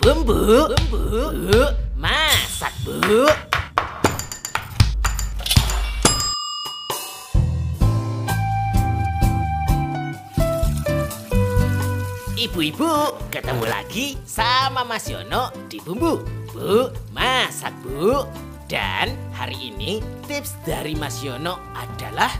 Bumbu, bumbu, bu, masak bu. Ibu-ibu, ketemu lagi sama Mas Yono di Bumbu. Bu, masak bu. Dan hari ini tips dari Mas Yono adalah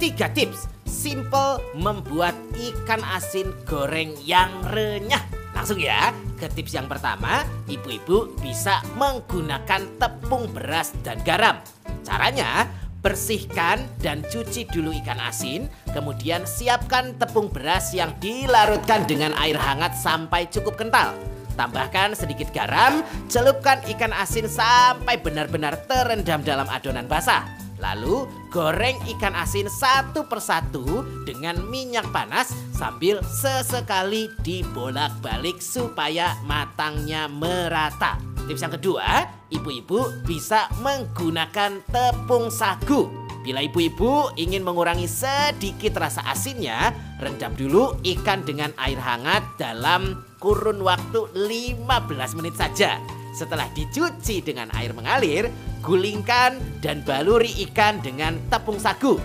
tiga tips simple membuat ikan asin goreng yang renyah. Langsung ya, ke tips yang pertama, ibu-ibu bisa menggunakan tepung beras dan garam. Caranya, bersihkan dan cuci dulu ikan asin, kemudian siapkan tepung beras yang dilarutkan dengan air hangat sampai cukup kental. Tambahkan sedikit garam, celupkan ikan asin sampai benar-benar terendam dalam adonan basah. Lalu goreng ikan asin satu persatu dengan minyak panas sambil sesekali dibolak-balik supaya matangnya merata. Tips yang kedua, ibu-ibu bisa menggunakan tepung sagu. Bila ibu-ibu ingin mengurangi sedikit rasa asinnya, rendam dulu ikan dengan air hangat dalam kurun waktu 15 menit saja. Setelah dicuci dengan air mengalir, gulingkan dan baluri ikan dengan tepung sagu.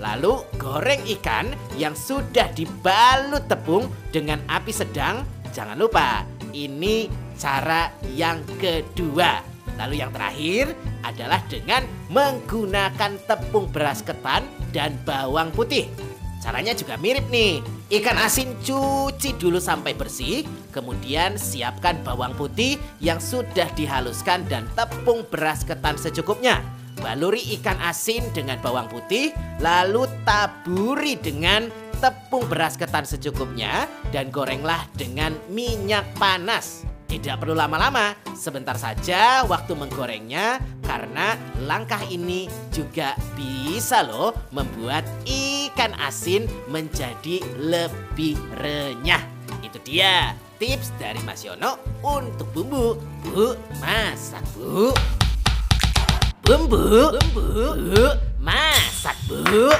Lalu goreng ikan yang sudah dibalut tepung dengan api sedang. Jangan lupa, ini cara yang kedua. Lalu yang terakhir adalah dengan menggunakan tepung beras ketan dan bawang putih. Caranya juga mirip nih. Ikan asin cuci dulu sampai bersih, kemudian siapkan bawang putih yang sudah dihaluskan dan tepung beras ketan secukupnya. Baluri ikan asin dengan bawang putih, lalu taburi dengan tepung beras ketan secukupnya dan gorenglah dengan minyak panas. Tidak perlu lama-lama, sebentar saja waktu menggorengnya karena langkah ini juga bisa loh membuat ikan asin menjadi lebih renyah. Itu dia tips dari Mas Yono untuk bumbu. Bu, masak bu. Bumbu, bumbu, bu, masak bu.